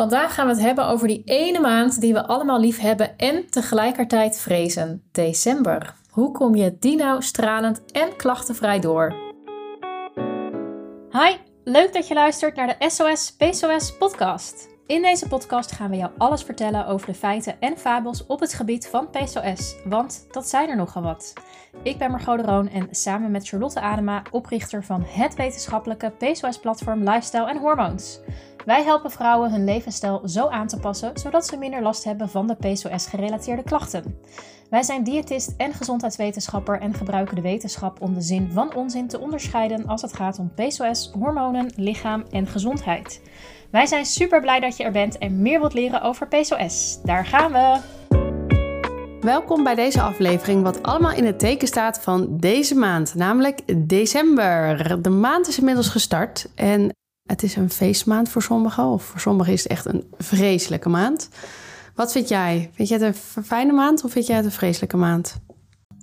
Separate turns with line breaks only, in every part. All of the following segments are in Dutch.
Vandaag gaan we het hebben over die ene maand die we allemaal lief hebben en tegelijkertijd vrezen: december. Hoe kom je die nou stralend en klachtenvrij door? Hi, leuk dat je luistert naar de SOS PSOS podcast. In deze podcast gaan we jou alles vertellen over de feiten en fabels op het gebied van PCOS, want dat zijn er nogal wat. Ik ben Margot de Roon en samen met Charlotte Adema, oprichter van het wetenschappelijke PCOS-platform Lifestyle en Hormoons. Wij helpen vrouwen hun levensstijl zo aan te passen, zodat ze minder last hebben van de PCOS-gerelateerde klachten. Wij zijn diëtist en gezondheidswetenschapper en gebruiken de wetenschap om de zin van onzin te onderscheiden als het gaat om PCOS, hormonen, lichaam en gezondheid. Wij zijn super blij dat je er bent en meer wilt leren over PCOS. Daar gaan we!
Welkom bij deze aflevering, wat allemaal in het teken staat van deze maand, namelijk december. De maand is inmiddels gestart en het is een feestmaand voor sommigen, of voor sommigen is het echt een vreselijke maand. Wat vind jij? Vind jij het een fijne maand of vind jij het een vreselijke maand?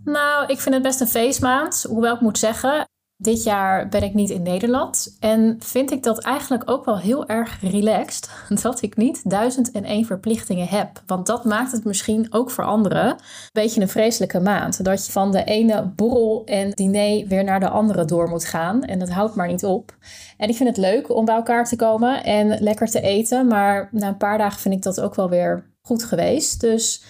Nou, ik vind het best een feestmaand. Hoewel ik moet zeggen, dit jaar ben ik niet in Nederland en vind ik dat eigenlijk ook wel heel erg relaxed dat ik niet duizend en één verplichtingen heb. Want dat maakt het misschien ook voor anderen een beetje een vreselijke maand. Dat je van de ene borrel en diner weer naar de andere door moet gaan en dat houdt maar niet op. En ik vind het leuk om bij elkaar te komen en lekker te eten, maar na een paar dagen vind ik dat ook wel weer goed geweest. Dus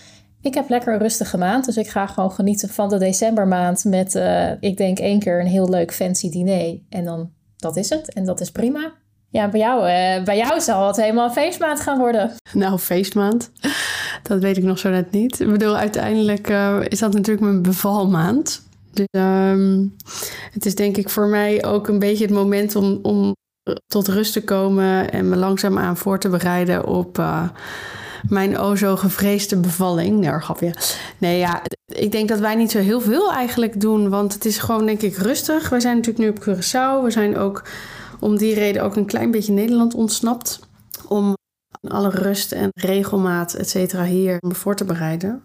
ik heb lekker een rustige maand, dus ik ga gewoon genieten van de decembermaand met, uh, ik denk één keer een heel leuk fancy diner. En dan, dat is het. En dat is prima. Ja, bij jou, uh, bij jou zal het helemaal feestmaand gaan worden.
Nou, feestmaand, dat weet ik nog zo net niet. Ik bedoel, uiteindelijk uh, is dat natuurlijk mijn bevalmaand. Dus um, het is denk ik voor mij ook een beetje het moment om, om tot rust te komen en me langzaamaan voor te bereiden op mijn o zo gevreesde bevalling. Nee, grapje. Nee, ja, ik denk dat wij niet zo heel veel eigenlijk doen, want het is gewoon denk ik rustig. We zijn natuurlijk nu op Curaçao. We zijn ook om die reden ook een klein beetje Nederland ontsnapt. Om alle rust en regelmaat, et cetera, hier voor te bereiden.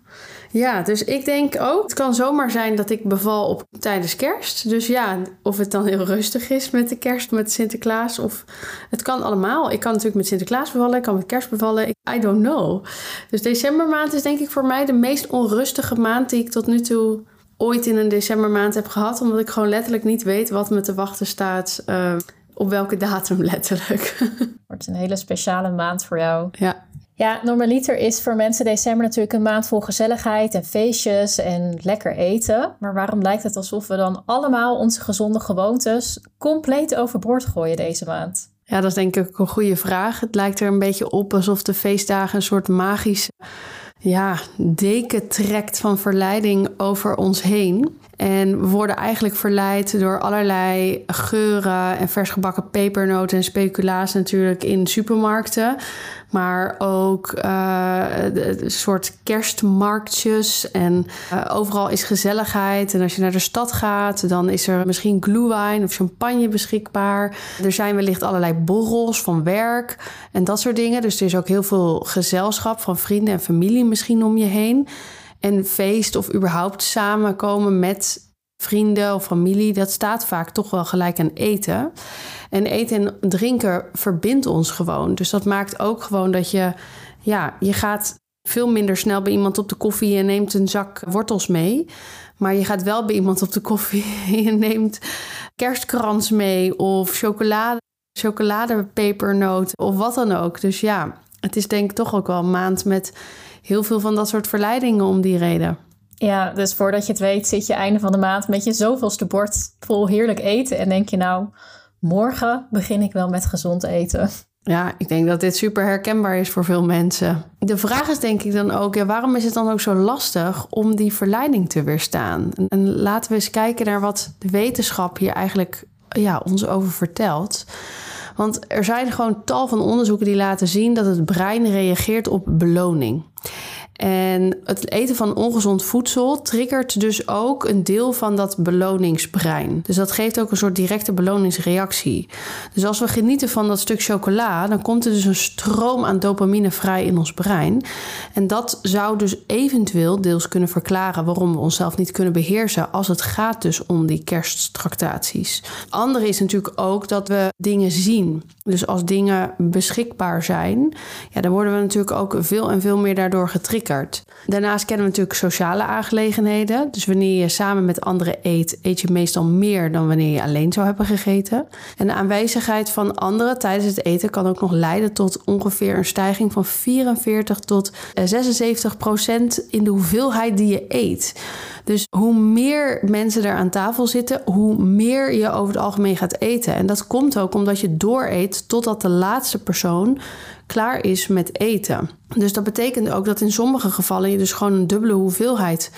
Ja, dus ik denk ook, het kan zomaar zijn dat ik beval op tijdens kerst. Dus ja, of het dan heel rustig is met de kerst, met Sinterklaas, of het kan allemaal. Ik kan natuurlijk met Sinterklaas bevallen, ik kan met kerst bevallen, I don't know. Dus decembermaand is denk ik voor mij de meest onrustige maand die ik tot nu toe ooit in een decembermaand heb gehad. Omdat ik gewoon letterlijk niet weet wat me te wachten staat. Uh, op welke datum letterlijk.
Wordt een hele speciale maand voor jou.
Ja.
Ja, normaliter is voor mensen december natuurlijk een maand vol gezelligheid en feestjes en lekker eten. Maar waarom lijkt het alsof we dan allemaal onze gezonde gewoontes compleet overboord gooien deze maand?
Ja, dat is denk ik een goede vraag. Het lijkt er een beetje op alsof de feestdagen een soort magische ja, deken trekt van verleiding over ons heen. En we worden eigenlijk verleid door allerlei geuren en versgebakken pepernoten en speculaas natuurlijk in supermarkten. Maar ook uh, een soort kerstmarktjes. En uh, overal is gezelligheid. En als je naar de stad gaat, dan is er misschien glühwein of champagne beschikbaar. Er zijn wellicht allerlei borrels van werk en dat soort dingen. Dus er is ook heel veel gezelschap van vrienden en familie misschien om je heen. En feest of überhaupt samenkomen met vrienden of familie, dat staat vaak toch wel gelijk aan eten. En eten en drinken verbindt ons gewoon. Dus dat maakt ook gewoon dat je, ja, je gaat veel minder snel bij iemand op de koffie en neemt een zak wortels mee. Maar je gaat wel bij iemand op de koffie en neemt kerstkrans mee of chocolade, chocoladepepernoot of wat dan ook. Dus ja, het is denk ik toch ook wel een maand met heel veel van dat soort verleidingen om die reden.
Ja, dus voordat je het weet zit je einde van de maand met je zoveelste bord vol heerlijk eten. En denk je nou, morgen begin ik wel met gezond eten.
Ja, ik denk dat dit super herkenbaar is voor veel mensen. De vraag is denk ik dan ook, ja, waarom is het dan ook zo lastig om die verleiding te weerstaan? En laten we eens kijken naar wat de wetenschap hier eigenlijk ja, ons over vertelt. Want er zijn gewoon tal van onderzoeken die laten zien dat het brein reageert op beloning. En het eten van ongezond voedsel triggert dus ook een deel van dat beloningsbrein. Dus dat geeft ook een soort directe beloningsreactie. Dus als we genieten van dat stuk chocola, dan komt er dus een stroom aan dopamine vrij in ons brein. En dat zou dus eventueel deels kunnen verklaren waarom we onszelf niet kunnen beheersen als het gaat dus om die kersttractaties. Andere is natuurlijk ook dat we dingen zien. Dus als dingen beschikbaar zijn, ja, dan worden we natuurlijk ook veel en veel meer daardoor getriggerd. Daarnaast kennen we natuurlijk sociale aangelegenheden. Dus wanneer je samen met anderen eet, eet je meestal meer dan wanneer je alleen zou hebben gegeten. En de aanwezigheid van anderen tijdens het eten kan ook nog leiden tot ongeveer een stijging van 44 tot 76 procent in de hoeveelheid die je eet. Dus hoe meer mensen er aan tafel zitten, hoe meer je over het algemeen gaat eten. En dat komt ook omdat je dooreet totdat de laatste persoon klaar is met eten. Dus dat betekent ook dat in sommige gevallen je dus gewoon een dubbele hoeveelheid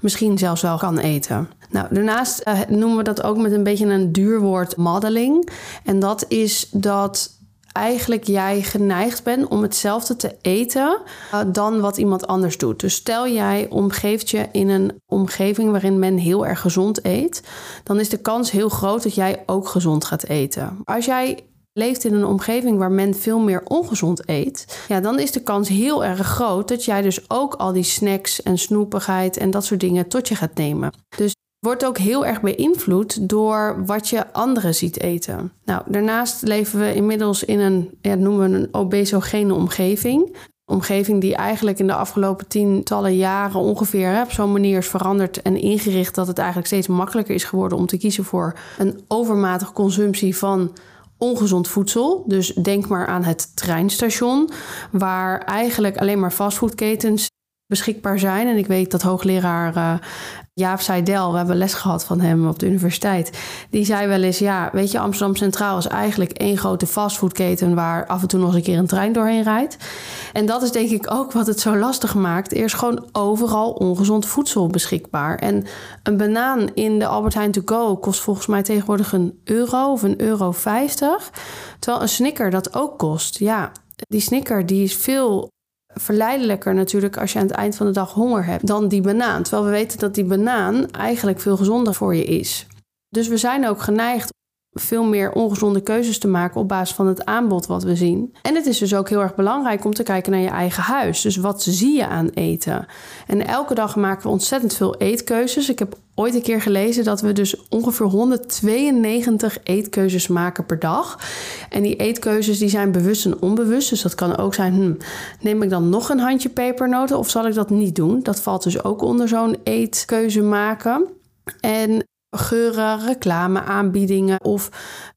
misschien zelfs wel kan eten. Nou, daarnaast uh, noemen we dat ook met een beetje een duur woord modeling. En dat is dat eigenlijk jij geneigd bent om hetzelfde te eten uh, dan wat iemand anders doet. Dus stel jij omgeeft je in een omgeving waarin men heel erg gezond eet, dan is de kans heel groot dat jij ook gezond gaat eten. Als jij leeft in een omgeving waar men veel meer ongezond eet, ja, dan is de kans heel erg groot dat jij dus ook al die snacks en snoepigheid en dat soort dingen tot je gaat nemen. Dus wordt ook heel erg beïnvloed door wat je anderen ziet eten. Nou, daarnaast leven we inmiddels in een, ja, noemen we een obesogene omgeving. Omgeving die eigenlijk in de afgelopen tientallen jaren ongeveer hè, op zo'n manier is veranderd en ingericht dat het eigenlijk steeds makkelijker is geworden om te kiezen voor een overmatige consumptie van ongezond voedsel. Dus denk maar aan het treinstation, waar eigenlijk alleen maar fastfoodketens beschikbaar zijn. En ik weet dat hoogleraar uh, Jaap Seidel, we hebben les gehad van hem op de universiteit. Die zei wel eens, ja, weet je, Amsterdam Centraal is eigenlijk één grote fastfoodketen waar af en toe nog eens een keer een trein doorheen rijdt. En dat is denk ik ook wat het zo lastig maakt. Er is gewoon overal ongezond voedsel beschikbaar. En een banaan in de Albert Heijn to go kost volgens mij tegenwoordig een euro of een euro 50. Terwijl een snicker dat ook kost. Ja, die snicker die is veel verleidelijker natuurlijk als je aan het eind van de dag honger hebt dan die banaan. Terwijl we weten dat die banaan eigenlijk veel gezonder voor je is. Dus we zijn ook geneigd veel meer ongezonde keuzes te maken op basis van het aanbod wat we zien. En het is dus ook heel erg belangrijk om te kijken naar je eigen huis. Dus wat zie je aan eten? En elke dag maken we ontzettend veel eetkeuzes. Ik heb ooit een keer gelezen dat we dus ongeveer 192 eetkeuzes maken per dag. En die eetkeuzes die zijn bewust en onbewust. Dus dat kan ook zijn, hm, neem ik dan nog een handje pepernoten of zal ik dat niet doen? Dat valt dus ook onder zo'n eetkeuze maken. En geuren, reclame, aanbiedingen of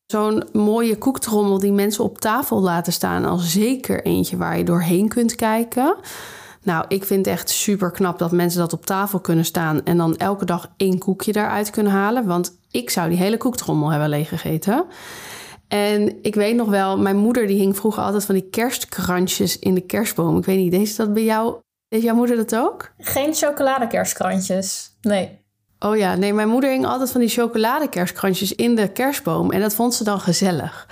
zo'n mooie koektrommel die mensen op tafel laten staan als zeker eentje waar je doorheen kunt kijken. Nou, ik vind het echt super knap dat mensen dat op tafel kunnen staan en dan elke dag één koekje daaruit kunnen halen. Want ik zou die hele koektrommel hebben leeggegeten. En ik weet nog wel, mijn moeder die hing vroeger altijd van die kerstkrantjes in de kerstboom. Ik weet niet, deed dat bij jou? Deed jouw moeder dat ook?
Geen chocoladekerstkrantjes. Nee.
Oh ja, nee, mijn moeder hing altijd van die chocoladekerstkrantjes in de kerstboom. En dat vond ze dan gezellig.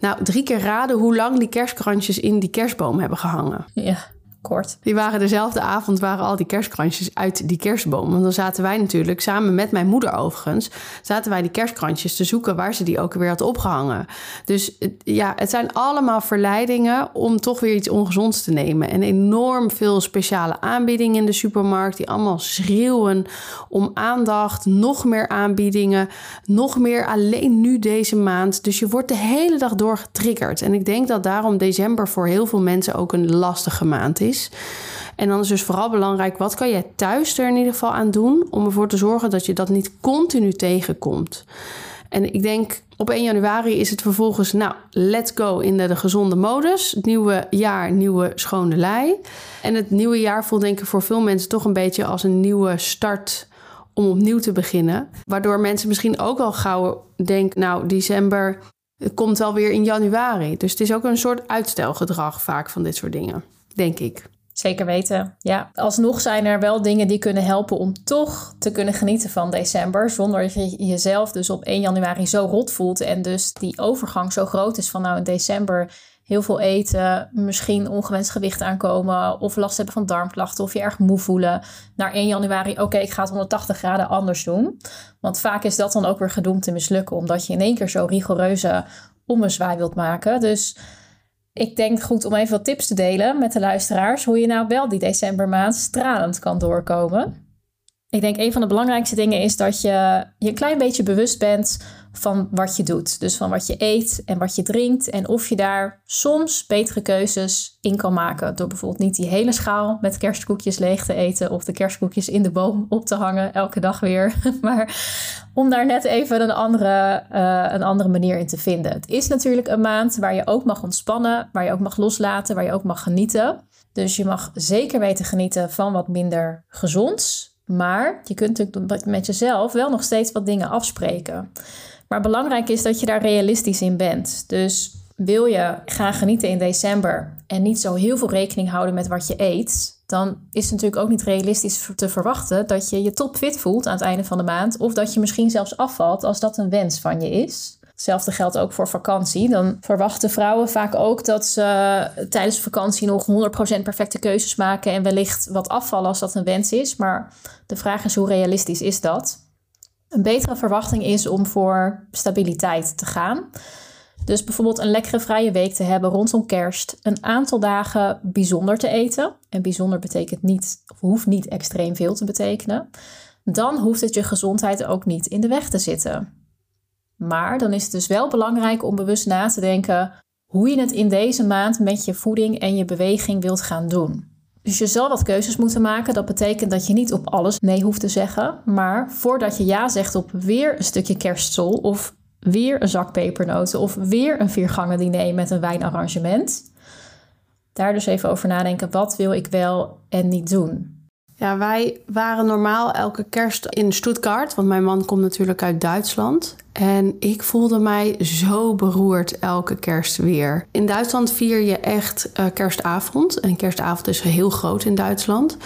Nou, drie keer raden hoe lang die kerstkrantjes in die kerstboom hebben gehangen.
Ja kort.
Die waren dezelfde avond, waren al die kerstkrantjes uit die kerstboom. Want dan zaten wij natuurlijk, samen met mijn moeder overigens, zaten wij die kerstkrantjes te zoeken waar ze die ook weer had opgehangen. Dus ja, het zijn allemaal verleidingen om toch weer iets ongezonds te nemen. En enorm veel speciale aanbiedingen in de supermarkt, die allemaal schreeuwen om aandacht, nog meer aanbiedingen, nog meer alleen nu deze maand. Dus je wordt de hele dag door getriggerd. En ik denk dat daarom december voor heel veel mensen ook een lastige maand is. En dan is dus vooral belangrijk, wat kan jij thuis er in ieder geval aan doen om ervoor te zorgen dat je dat niet continu tegenkomt. En ik denk op 1 januari is het vervolgens, nou, let's go in de, de gezonde modus. Het nieuwe jaar, nieuwe schone lei. En het nieuwe jaar voelt denk ik voor veel mensen toch een beetje als een nieuwe start om opnieuw te beginnen. Waardoor mensen misschien ook al gauw denken, nou, december komt wel weer in januari. Dus het is ook een soort uitstelgedrag vaak van dit soort dingen denk ik.
Zeker weten. Ja, alsnog zijn er wel dingen die kunnen helpen om toch te kunnen genieten van december. Zonder dat je jezelf dus op 1 januari zo rot voelt. En dus die overgang zo groot is van nou in december heel veel eten, misschien ongewenst gewicht aankomen of last hebben van darmklachten of je erg moe voelen, naar 1 januari, oké, ik ga het 180 graden anders doen. Want vaak is dat dan ook weer gedoemd te mislukken, omdat je in één keer zo rigoureuze ommezwaai wilt maken. Dus ik denk goed om even wat tips te delen met de luisteraars, hoe je nou wel die decembermaand stralend kan doorkomen. Ik denk een van de belangrijkste dingen is dat je je een klein beetje bewust bent van wat je doet. Dus van wat je eet en wat je drinkt. En of je daar soms betere keuzes in kan maken. Door bijvoorbeeld niet die hele schaal met kerstkoekjes leeg te eten. Of de kerstkoekjes in de boom op te hangen elke dag weer. Maar om daar net even een andere, uh, een andere manier in te vinden. Het is natuurlijk een maand waar je ook mag ontspannen. Waar je ook mag loslaten. Waar je ook mag genieten. Dus je mag zeker weten genieten van wat minder gezonds. Maar je kunt natuurlijk met jezelf wel nog steeds wat dingen afspreken. Maar belangrijk is dat je daar realistisch in bent. Dus wil je gaan genieten in december en niet zo heel veel rekening houden met wat je eet, dan is het natuurlijk ook niet realistisch te verwachten dat je je topfit voelt aan het einde van de maand. Of dat je misschien zelfs afvalt als dat een wens van je is. Hetzelfde geldt ook voor vakantie. Dan verwachten vrouwen vaak ook dat ze tijdens vakantie nog 100% perfecte keuzes maken en wellicht wat afvallen als dat een wens is. Maar de vraag is hoe realistisch is dat? Een betere verwachting is om voor stabiliteit te gaan. Dus bijvoorbeeld een lekkere vrije week te hebben rondom kerst. Een aantal dagen bijzonder te eten. En bijzonder betekent niet, of hoeft niet extreem veel te betekenen. Dan hoeft het je gezondheid ook niet in de weg te zitten. Maar dan is het dus wel belangrijk om bewust na te denken hoe je het in deze maand met je voeding en je beweging wilt gaan doen. Dus je zal wat keuzes moeten maken. Dat betekent dat je niet op alles nee hoeft te zeggen. Maar voordat je ja zegt op weer een stukje kerstsol of weer een zak pepernoten of weer een viergangen diner met een wijnarrangement. Daar dus even over nadenken. Wat wil ik wel en niet doen?
Ja, wij waren normaal elke kerst in Stuttgart, want mijn man komt natuurlijk uit Duitsland. En ik voelde mij zo beroerd elke kerst weer. In Duitsland vier je echt uh, kerstavond. En kerstavond is heel groot in Duitsland.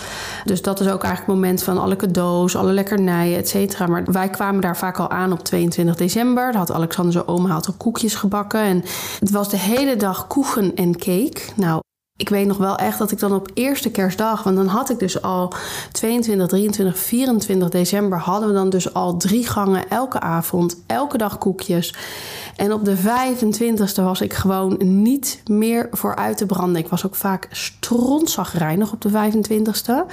Dus dat is ook eigenlijk het moment van alle cadeaus, alle lekkernijen, et cetera. Maar wij kwamen daar vaak al aan op 22 december. Daar had Alexander zijn oma had al koekjes gebakken. En het was de hele dag koegen en cake. Nou, ik weet nog wel echt dat ik dan op eerste kerstdag, want dan had ik dus al 22, 23, 24 december, hadden we dan dus al drie gangen elke avond, elke dag koekjes. En op de 25ste was ik gewoon niet meer vooruit te branden. Ik was ook vaak strontzagrijnig op de 25ste.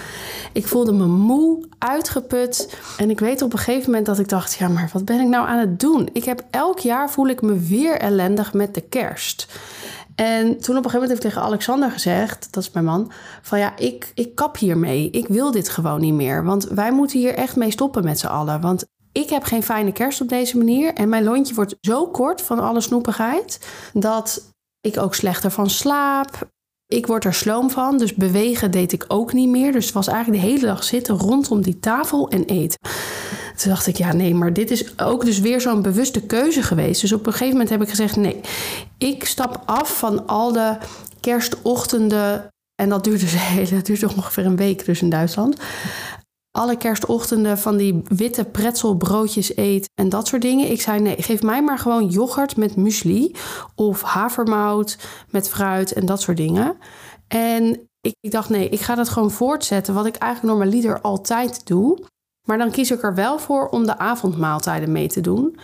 Ik voelde me moe, uitgeput. En ik weet op een gegeven moment dat ik dacht: ja, maar wat ben ik nou aan het doen? Ik heb elk jaar voel ik me weer ellendig met de kerst. En toen op een gegeven moment heb ik tegen Alexander gezegd, dat is mijn man, van ja, ik, ik kap hiermee. Ik wil dit gewoon niet meer. Want wij moeten hier echt mee stoppen met z'n allen. Want ik heb geen fijne kerst op deze manier. En mijn lontje wordt zo kort van alle snoepigheid. Dat ik ook slechter van slaap. Ik word er sloom van, dus bewegen deed ik ook niet meer. Dus het was eigenlijk de hele dag zitten rondom die tafel en eten. Toen dacht ik, ja, nee, maar dit is ook dus weer zo'n bewuste keuze geweest. Dus op een gegeven moment heb ik gezegd, nee, ik stap af van al de kerstochtenden. En dat duurt dus, dat duurt ongeveer een week dus in Duitsland. Alle kerstochtenden van die witte pretzelbroodjes eet en dat soort dingen. Ik zei nee, geef mij maar gewoon yoghurt met muesli of havermout met fruit en dat soort dingen. En ik, ik dacht nee, ik ga dat gewoon voortzetten wat ik eigenlijk normaliter altijd doe. Maar dan kies ik er wel voor om de avondmaaltijden mee te doen.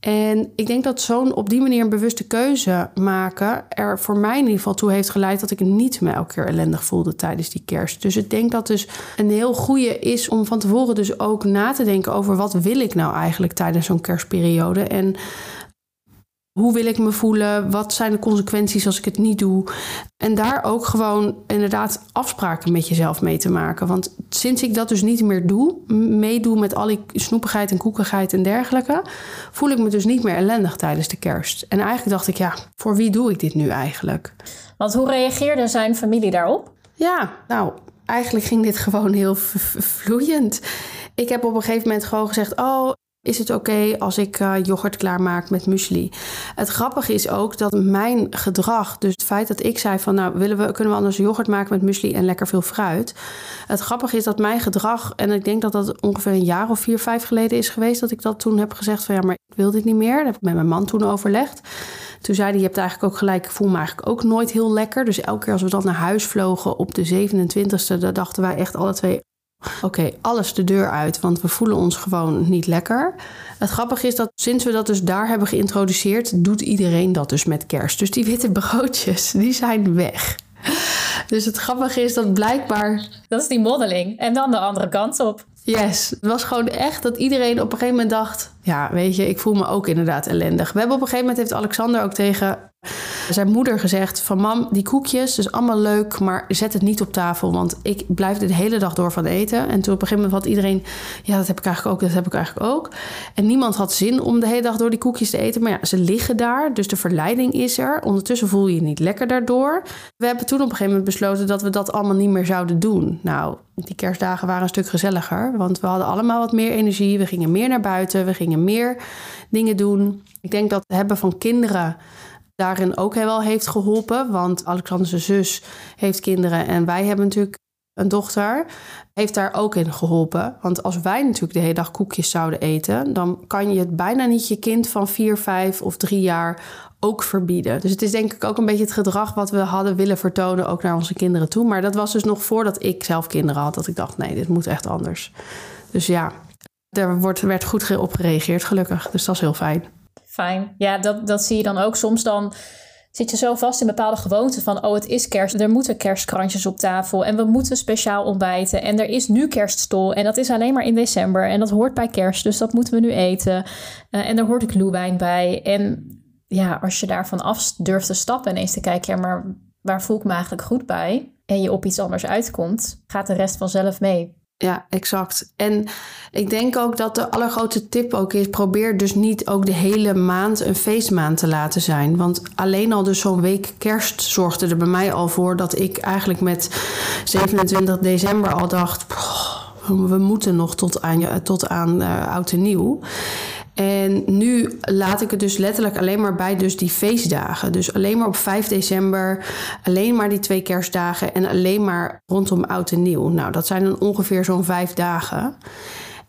En ik denk dat zo'n op die manier een bewuste keuze maken er voor mij in ieder geval toe heeft geleid dat ik niet me elke keer ellendig voelde tijdens die kerst. Dus ik denk dat dus een heel goede is om van tevoren dus ook na te denken over wat wil ik nou eigenlijk tijdens zo'n kerstperiode. En hoe wil ik me voelen? Wat zijn de consequenties als ik het niet doe? En daar ook gewoon inderdaad afspraken met jezelf mee te maken. Want sinds ik dat dus niet meer doe, meedoe met al die snoepigheid en koekigheid en dergelijke, voel ik me dus niet meer ellendig tijdens de kerst. En eigenlijk dacht ik, ja, voor wie doe ik dit nu eigenlijk?
Want hoe reageerde zijn familie daarop?
Ja, nou, eigenlijk ging dit gewoon heel vloeiend. Ik heb op een gegeven moment gewoon gezegd: Oh, is het oké als ik uh, yoghurt klaarmaak met muesli? Het grappige is ook dat mijn gedrag, dus het feit dat ik zei van nou willen we, kunnen we anders yoghurt maken met muesli en lekker veel fruit. Het grappige is dat mijn gedrag, en ik denk dat dat ongeveer een jaar of vier, vijf geleden is geweest, dat ik dat toen heb gezegd van ja, maar ik wil dit niet meer. Dat heb ik met mijn man toen overlegd. Toen zei hij, je hebt eigenlijk ook gelijk, ik voel me eigenlijk ook nooit heel lekker. Dus elke keer als we dan naar huis vlogen op de 27e, dan dachten wij echt alle twee, Oké, alles de deur uit, want we voelen ons gewoon niet lekker. Het grappige is dat sinds we dat dus daar hebben geïntroduceerd, doet iedereen dat dus met kerst. Dus die witte broodjes, die zijn weg. Dus het grappige is dat blijkbaar.
Dat is die modeling. En dan de andere kant op.
Yes, het was gewoon echt dat iedereen op een gegeven moment dacht: ja, weet je, ik voel me ook inderdaad ellendig. We hebben op een gegeven moment heeft Alexander ook tegen zijn moeder gezegd van mam, die koekjes, is allemaal leuk, maar zet het niet op tafel, want ik blijf de hele dag door van eten. En toen op een gegeven moment had iedereen, ja, dat heb ik eigenlijk ook, dat heb ik eigenlijk ook. En niemand had zin om de hele dag door die koekjes te eten, maar ja, ze liggen daar, dus de verleiding is er. Ondertussen voel je je niet lekker daardoor. We hebben toen op een gegeven moment besloten dat we dat allemaal niet meer zouden doen. Nou, die kerstdagen waren een stuk gezelliger, want we hadden allemaal wat meer energie. We gingen meer naar buiten, we gingen meer dingen doen. Ik denk dat het hebben van kinderen daarin ook wel heeft geholpen. Want Alexander's zus heeft kinderen en wij hebben natuurlijk een dochter. Heeft daar ook in geholpen. Want als wij natuurlijk de hele dag koekjes zouden eten, dan kan je het bijna niet je kind van 4, 5 of 3 jaar ook verbieden. Dus het is denk ik ook een beetje het gedrag wat we hadden willen vertonen, ook naar onze kinderen toe. Maar dat was dus nog voordat ik zelf kinderen had, dat ik dacht: nee, dit moet echt anders. Dus ja, er wordt, werd goed op gereageerd, gelukkig. Dus dat is heel fijn.
Fijn. Ja, dat, dat zie je dan ook. Soms dan zit je zo vast in bepaalde gewoonten van... oh, het is kerst, er moeten kerstkrantjes op tafel... en we moeten speciaal ontbijten en er is nu kerststol... en dat is alleen maar in december en dat hoort bij kerst... dus dat moeten we nu eten. Uh, en daar hoort ik glühwein bij. En ja, als je daarvan af durft te stappen... en eens te kijken, ja, maar waar voel ik me eigenlijk goed bij... en je op iets anders uitkomt... gaat de rest vanzelf mee.
Ja, exact. En ik denk ook dat de allergrootste tip ook is: probeer dus niet ook de hele maand een feestmaand te laten zijn. Want alleen al dus zo'n week kerst zorgde er bij mij al voor dat ik eigenlijk met 27 december al dacht: we moeten nog tot aan, tot aan uh, oud en nieuw. En nu laat ik het dus letterlijk alleen maar bij dus die feestdagen. Dus alleen maar op 5 december, alleen maar die twee kerstdagen en alleen maar rondom oud en nieuw. Nou, dat zijn dan ongeveer zo'n vijf dagen.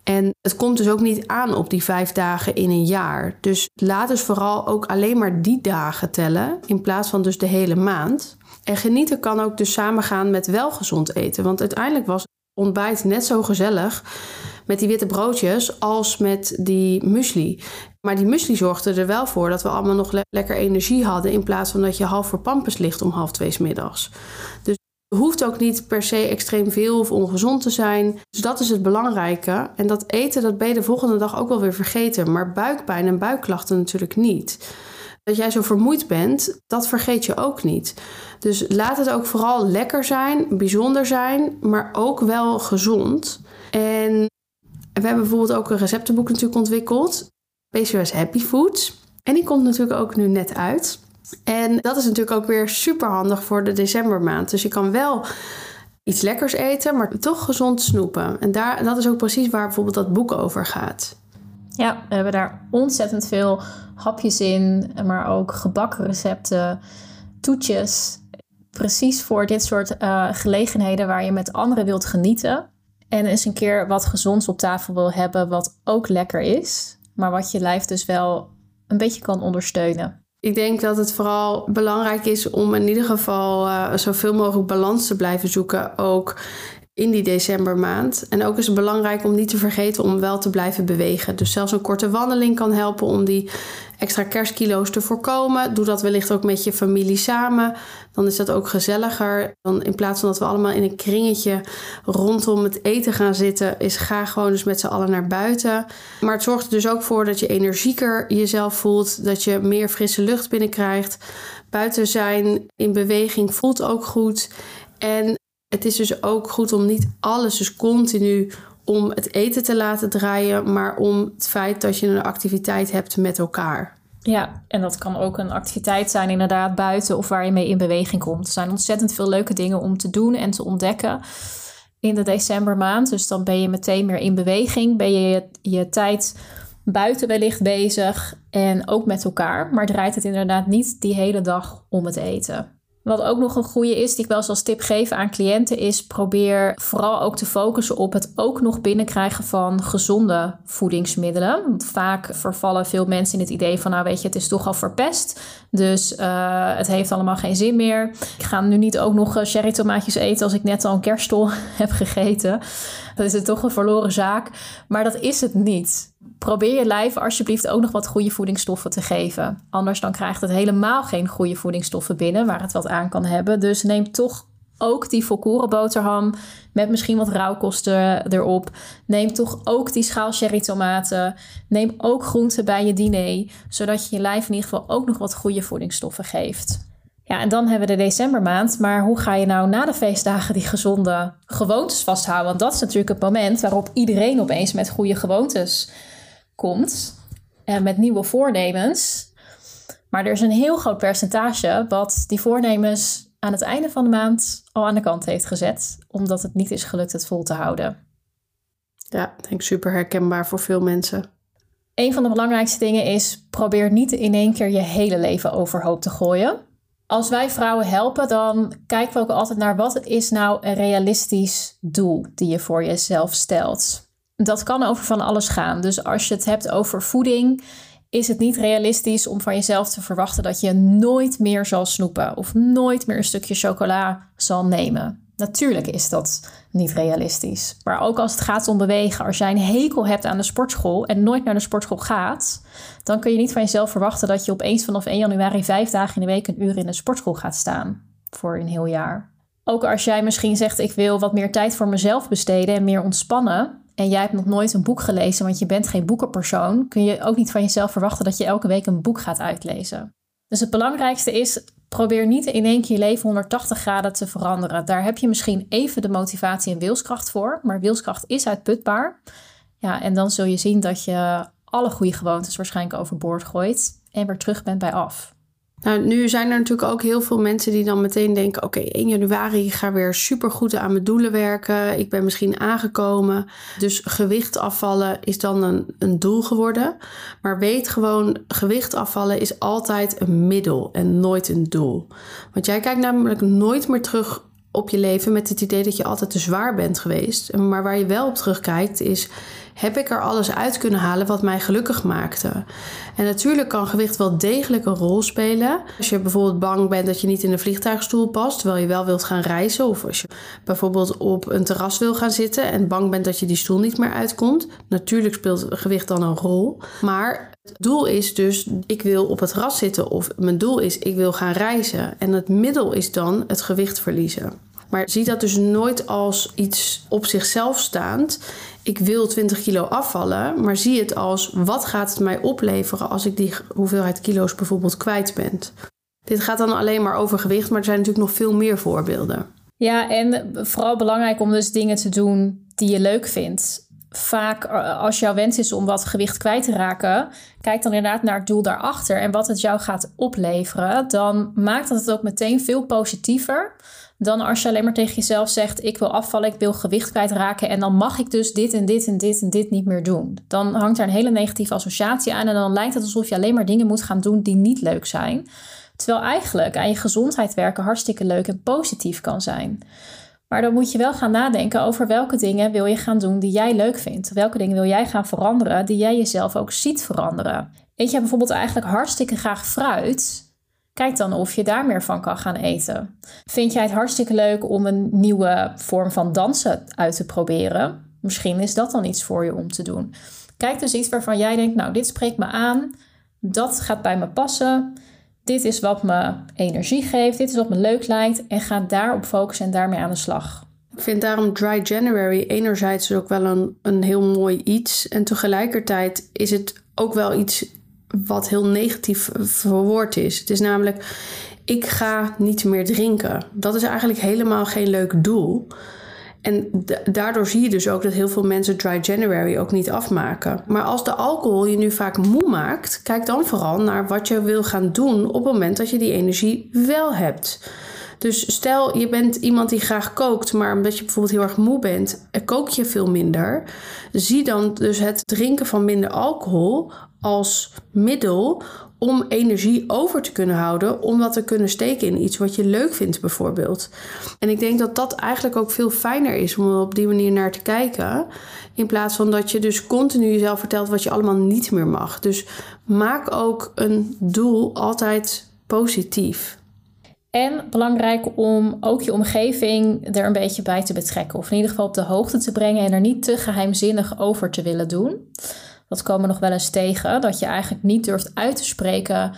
En het komt dus ook niet aan op die vijf dagen in een jaar. Dus laat dus vooral ook alleen maar die dagen tellen in plaats van dus de hele maand. En genieten kan ook dus samengaan met wel gezond eten. Want uiteindelijk was ontbijt net zo gezellig met die witte broodjes als met die muesli. Maar die muesli zorgde er wel voor dat we allemaal nog lekker energie hadden. In plaats van dat je half voor pampers ligt om half twee middags. Dus het hoeft ook niet per se extreem veel of ongezond te zijn. Dus dat is het belangrijke. En dat eten, dat ben je de volgende dag ook wel weer vergeten. Maar buikpijn en buikklachten natuurlijk niet. Dat jij zo vermoeid bent, dat vergeet je ook niet. Dus laat het ook vooral lekker zijn, bijzonder zijn, maar ook wel gezond. En we hebben bijvoorbeeld ook een receptenboek natuurlijk ontwikkeld. PCOS Happy Foods. En die komt natuurlijk ook nu net uit. En dat is natuurlijk ook weer super handig voor de decembermaand. Dus je kan wel iets lekkers eten, maar toch gezond snoepen. En daar, dat is ook precies waar bijvoorbeeld dat boek over gaat.
Ja, we hebben daar ontzettend veel hapjes in, maar ook gebakken recepten, toetjes. Precies voor dit soort uh, gelegenheden waar je met anderen wilt genieten. En eens een keer wat gezonds op tafel wil hebben, wat ook lekker is, maar wat je lijf dus wel een beetje kan ondersteunen.
Ik denk dat het vooral belangrijk is om in ieder geval uh, zoveel mogelijk balans te blijven zoeken. Ook in die decembermaand. En ook is het belangrijk om niet te vergeten om wel te blijven bewegen. Dus zelfs een korte wandeling kan helpen om die extra kerstkilo's te voorkomen. Doe dat wellicht ook met je familie samen. Dan is dat ook gezelliger. Dan in plaats van dat we allemaal in een kringetje rondom het eten gaan zitten, is ga gewoon dus met z'n allen naar buiten. Maar het zorgt er dus ook voor dat je energieker jezelf voelt, dat je meer frisse lucht binnenkrijgt. Buiten zijn in beweging voelt ook goed. En het is dus ook goed om niet alles dus continu om het eten te laten draaien, maar om het feit dat je een activiteit hebt met elkaar.
Ja, en dat kan ook een activiteit zijn inderdaad buiten of waar je mee in beweging komt. Er zijn ontzettend veel leuke dingen om te doen en te ontdekken in de decembermaand. Dus dan ben je meteen meer in beweging, ben je je, je tijd buiten wellicht bezig en ook met elkaar, maar draait het inderdaad niet die hele dag om het eten. Wat ook nog een goede is, die ik wel eens als tip geef aan cliënten, is probeer vooral ook te focussen op het ook nog binnenkrijgen van gezonde voedingsmiddelen. Want vaak vervallen veel mensen in het idee van, nou weet je, het is toch al verpest, dus uh, het heeft allemaal geen zin meer. Ik ga nu niet ook nog cherry tomaatjes eten als ik net al een kerststol heb gegeten. Dan is het toch een verloren zaak. Maar dat is het niet probeer je lijf alsjeblieft ook nog wat goede voedingsstoffen te geven. Anders dan krijgt het helemaal geen goede voedingsstoffen binnen waar het wat aan kan hebben. Dus neem toch ook die volkoren boterham met misschien wat rauwkosten erop. Neem toch ook die schaal cherry tomaten. Neem ook groenten bij je diner, zodat je je lijf in ieder geval ook nog wat goede voedingsstoffen geeft. Ja, en dan hebben we de decembermaand. Maar hoe ga je nou na de feestdagen die gezonde gewoontes vasthouden? Want dat is natuurlijk het moment waarop iedereen opeens met goede gewoontes komt en met nieuwe voornemens. Maar er is een heel groot percentage wat die voornemens aan het einde van de maand al aan de kant heeft gezet, omdat het niet is gelukt het vol te houden.
Ja, denk ik super herkenbaar voor veel mensen.
Een van de belangrijkste dingen is: probeer niet in één keer je hele leven overhoop te gooien. Als wij vrouwen helpen, dan kijken we ook altijd naar wat is nou een realistisch doel die je voor jezelf stelt dat kan over van alles gaan. Dus als je het hebt over voeding, is het niet realistisch om van jezelf te verwachten dat je nooit meer zal snoepen of nooit meer een stukje chocola zal nemen. Natuurlijk is dat niet realistisch. Maar ook als het gaat om bewegen, als jij een hekel hebt aan de sportschool en nooit naar de sportschool gaat, dan kun je niet van jezelf verwachten dat je opeens vanaf 1 januari vijf dagen in de week een uur in de sportschool gaat staan voor een heel jaar. Ook als jij misschien zegt: Ik wil wat meer tijd voor mezelf besteden en meer ontspannen, en jij hebt nog nooit een boek gelezen, want je bent geen boekenpersoon, kun je ook niet van jezelf verwachten dat je elke week een boek gaat uitlezen. Dus het belangrijkste is, probeer niet in één keer je leven 180 graden te veranderen. Daar heb je misschien even de motivatie en wilskracht voor, maar wilskracht is uitputbaar. Ja, en dan zul je zien dat je alle goede gewoontes waarschijnlijk overboord gooit en weer terug bent bij af.
Nou, nu zijn er natuurlijk ook heel veel mensen die dan meteen denken: oké, 1 januari ik ga weer supergoed aan mijn doelen werken. Ik ben misschien aangekomen. Dus gewicht afvallen is dan een, een doel geworden. Maar weet gewoon: gewicht afvallen is altijd een middel en nooit een doel. Want jij kijkt namelijk nooit meer terug op je leven met het idee dat je altijd te zwaar bent geweest. Maar waar je wel op terugkijkt is heb ik er alles uit kunnen halen wat mij gelukkig maakte. En natuurlijk kan gewicht wel degelijk een rol spelen. Als je bijvoorbeeld bang bent dat je niet in een vliegtuigstoel past, terwijl je wel wilt gaan reizen. Of als je bijvoorbeeld op een terras wil gaan zitten en bang bent dat je die stoel niet meer uitkomt. Natuurlijk speelt gewicht dan een rol. Maar doel is dus, ik wil op het terras zitten. Of mijn doel is, ik wil gaan reizen. En het middel is dan het gewicht verliezen. Maar zie dat dus nooit als iets op zichzelf staand. Ik wil 20 kilo afvallen, maar zie het als wat gaat het mij opleveren als ik die hoeveelheid kilo's bijvoorbeeld kwijt ben. Dit gaat dan alleen maar over gewicht, maar er zijn natuurlijk nog veel meer voorbeelden.
Ja, en vooral belangrijk om dus dingen te doen die je leuk vindt. Vaak eh, als jouw wens is om wat gewicht kwijt te raken, kijk dan inderdaad naar het doel daarachter en wat het jou gaat opleveren. Dan maakt dat het ook meteen veel positiever dan als je alleen maar tegen jezelf zegt: Ik wil afvallen, ik wil gewicht kwijtraken en dan mag ik dus dit en dit en dit en dit niet meer doen. Dan hangt er een hele negatieve associatie aan en dan lijkt het alsof je alleen maar dingen moet gaan doen die niet leuk zijn. Terwijl eigenlijk aan je gezondheid werken hartstikke leuk en positief kan zijn. Maar dan moet je wel gaan nadenken over welke dingen wil je gaan doen die jij leuk vindt. Welke dingen wil jij gaan veranderen die jij jezelf ook ziet veranderen. Eet jij bijvoorbeeld eigenlijk hartstikke graag fruit? Kijk dan of je daar meer van kan gaan eten. Vind jij het hartstikke leuk om een nieuwe vorm van dansen uit te proberen? Misschien is dat dan iets voor je om te doen. Kijk dus iets waarvan jij denkt, nou, dit spreekt me aan. Dat gaat bij me passen. Dit is wat me energie geeft. Dit is wat me leuk lijkt. En ga daarop focussen en daarmee aan de slag.
Ik vind daarom Dry January enerzijds ook wel een, een heel mooi iets. En tegelijkertijd is het ook wel iets wat heel negatief verwoord is. Het is namelijk, ik ga niet meer drinken. Dat is eigenlijk helemaal geen leuk doel. En daardoor zie je dus ook dat heel veel mensen Dry January ook niet afmaken. Maar als de alcohol je nu vaak moe maakt, kijk dan vooral naar wat je wil gaan doen op het moment dat je die energie wel hebt. Dus stel je bent iemand die graag kookt, maar omdat je bijvoorbeeld heel erg moe bent, kook je veel minder. Zie dan dus het drinken van minder alcohol als middel om energie over te kunnen houden, om dat te kunnen steken in iets wat je leuk vindt, bijvoorbeeld. En ik denk dat dat eigenlijk ook veel fijner is om er op die manier naar te kijken. In plaats van dat je dus continu jezelf vertelt wat je allemaal niet meer mag. Dus maak ook een doel altijd positief.
En belangrijk om ook je omgeving er een beetje bij te betrekken. Of in ieder geval op de hoogte te brengen en er niet te geheimzinnig over te willen doen. Dat komen nog wel eens tegen. Dat je eigenlijk niet durft uit te spreken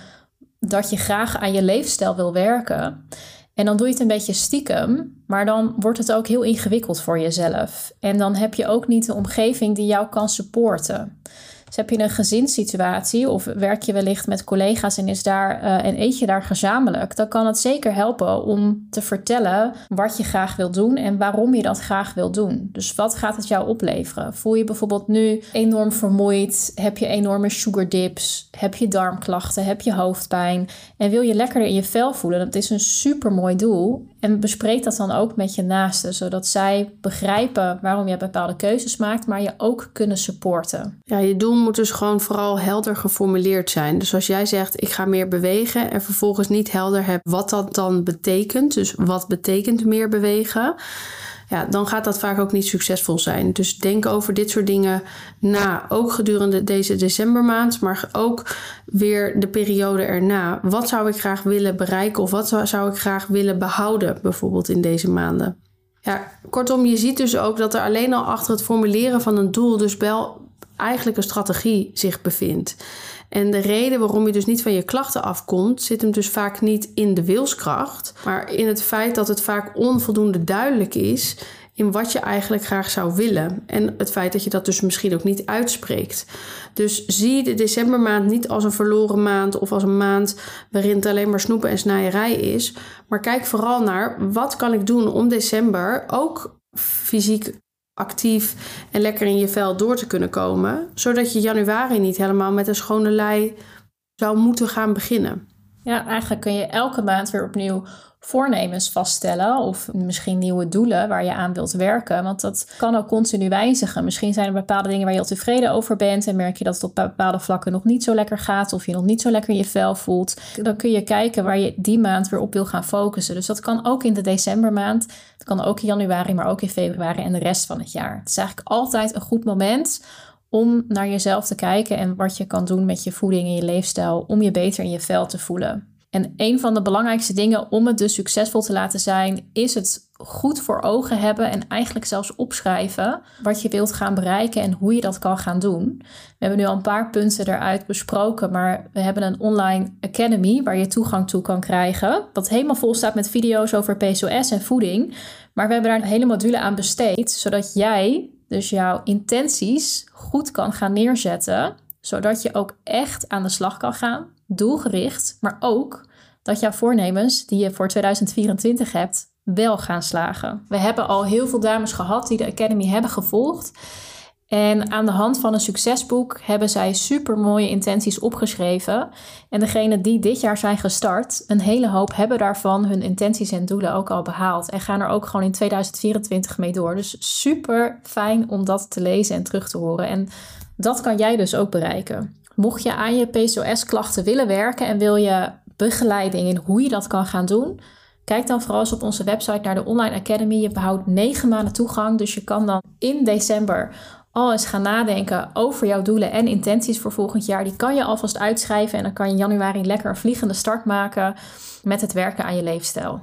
dat je graag aan je leefstijl wil werken. En dan doe je het een beetje stiekem, maar dan wordt het ook heel ingewikkeld voor jezelf. En dan heb je ook niet de omgeving die jou kan supporten. Dus heb je een gezinssituatie of werk je wellicht met collega's en, is daar, uh, en eet je daar gezamenlijk, dan kan het zeker helpen om te vertellen wat je graag wil doen en waarom je dat graag wil doen. Dus wat gaat het jou opleveren? Voel je bijvoorbeeld nu enorm vermoeid? Heb je enorme sugar dips? Heb je darmklachten? Heb je hoofdpijn? En wil je lekkerder in je vel voelen? Dat is een super mooi doel. En bespreek dat dan ook met je naasten, zodat zij begrijpen waarom je bepaalde keuzes maakt, maar je ook kunnen supporten.
Ja, je doel moet dus gewoon vooral helder geformuleerd zijn. Dus als jij zegt ik ga meer bewegen en vervolgens niet helder hebt wat dat dan betekent, dus wat betekent meer bewegen, ja, dan gaat dat vaak ook niet succesvol zijn. Dus denk over dit soort dingen na, ook gedurende deze decembermaand, maar ook weer de periode erna. Wat zou ik graag willen bereiken of wat zou ik graag willen behouden, bijvoorbeeld in deze maanden? Ja, kortom, je ziet dus ook dat er alleen al achter het formuleren van een doel dus wel eigenlijk een strategie zich bevindt. En de reden waarom je dus niet van je klachten afkomt, zit hem dus vaak niet in de wilskracht, maar in het feit dat het vaak onvoldoende duidelijk is in wat je eigenlijk graag zou willen. En het feit dat je dat dus misschien ook niet uitspreekt. Dus zie de decembermaand niet als een verloren maand of als een maand waarin het alleen maar snoepen en snijerij is. Maar kijk vooral naar wat kan ik doen om december ook fysiek actief en lekker in je vel door te kunnen komen. Zodat je januari niet helemaal met een schone lei zou moeten gaan beginnen.
Ja, eigenlijk kun je elke maand weer opnieuw voornemens vaststellen of misschien nieuwe doelen waar je aan wilt werken. Want dat kan ook continu wijzigen. Misschien zijn er bepaalde dingen waar je al tevreden over bent en merk je dat het op bepaalde vlakken nog niet zo lekker gaat of je nog niet zo lekker je vel voelt. Dan kun je kijken waar je die maand weer op wil gaan focussen. Dus dat kan ook in de decembermaand, dat kan ook in januari, maar ook in februari en de rest van het jaar. Het is eigenlijk altijd een goed moment om naar jezelf te kijken en wat je kan doen met je voeding en je leefstijl om je beter in je vel te voelen. En een van de belangrijkste dingen om het dus succesvol te laten zijn, is het goed voor ogen hebben en eigenlijk zelfs opschrijven wat je wilt gaan bereiken en hoe je dat kan gaan doen. We hebben nu al een paar punten eruit besproken, maar we hebben een online academy waar je toegang toe kan krijgen, wat helemaal vol staat met video's over PCOS en voeding. Maar we hebben daar een hele module aan besteed, zodat jij dus jouw intenties goed kan gaan neerzetten, zodat je ook echt aan de slag kan gaan doelgericht, maar ook dat jouw voornemens die je voor 2024 hebt, wel gaan slagen. We hebben al heel veel dames gehad die de Academy hebben gevolgd. En aan de hand van een succesboek hebben zij super mooie intenties opgeschreven. En degenen die dit jaar zijn gestart, een hele hoop hebben daarvan hun intenties en doelen ook al behaald. En gaan er ook gewoon in 2024 mee door. Dus super fijn om dat te lezen en terug te horen. En dat kan jij dus ook bereiken. Mocht je aan je PCOS-klachten willen werken en wil je begeleiding in hoe je dat kan gaan doen, kijk dan vooral eens op onze website naar de Online Academy. Je behoudt negen maanden toegang, dus je kan dan in december al eens gaan nadenken over jouw doelen en intenties voor volgend jaar. Die kan je alvast uitschrijven en dan kan je in januari lekker een vliegende start maken met het werken aan je leefstijl.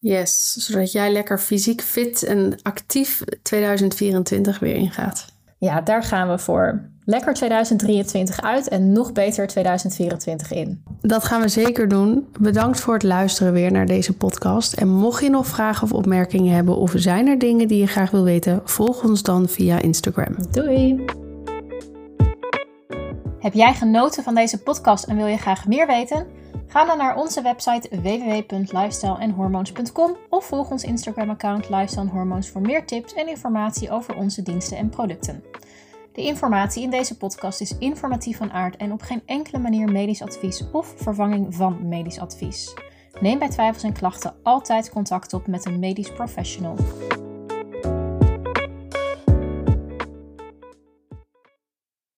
Yes, zodat jij lekker fysiek fit en actief 2024 weer ingaat.
Ja, daar gaan we voor lekker 2023 uit en nog beter 2024 in.
Dat gaan we zeker doen. Bedankt voor het luisteren weer naar deze podcast. En mocht je nog vragen of opmerkingen hebben of zijn er dingen die je graag wil weten, volg ons dan via Instagram.
Doei! Heb jij genoten van deze podcast en wil je graag meer weten? Ga dan naar onze website www.lifestylehormones.com of volg ons Instagram-account Lifestyle Hormones voor meer tips en informatie over onze diensten en producten. De informatie in deze podcast is informatief van aard en op geen enkele manier medisch advies of vervanging van medisch advies. Neem bij twijfels en klachten altijd contact op met een medisch professional.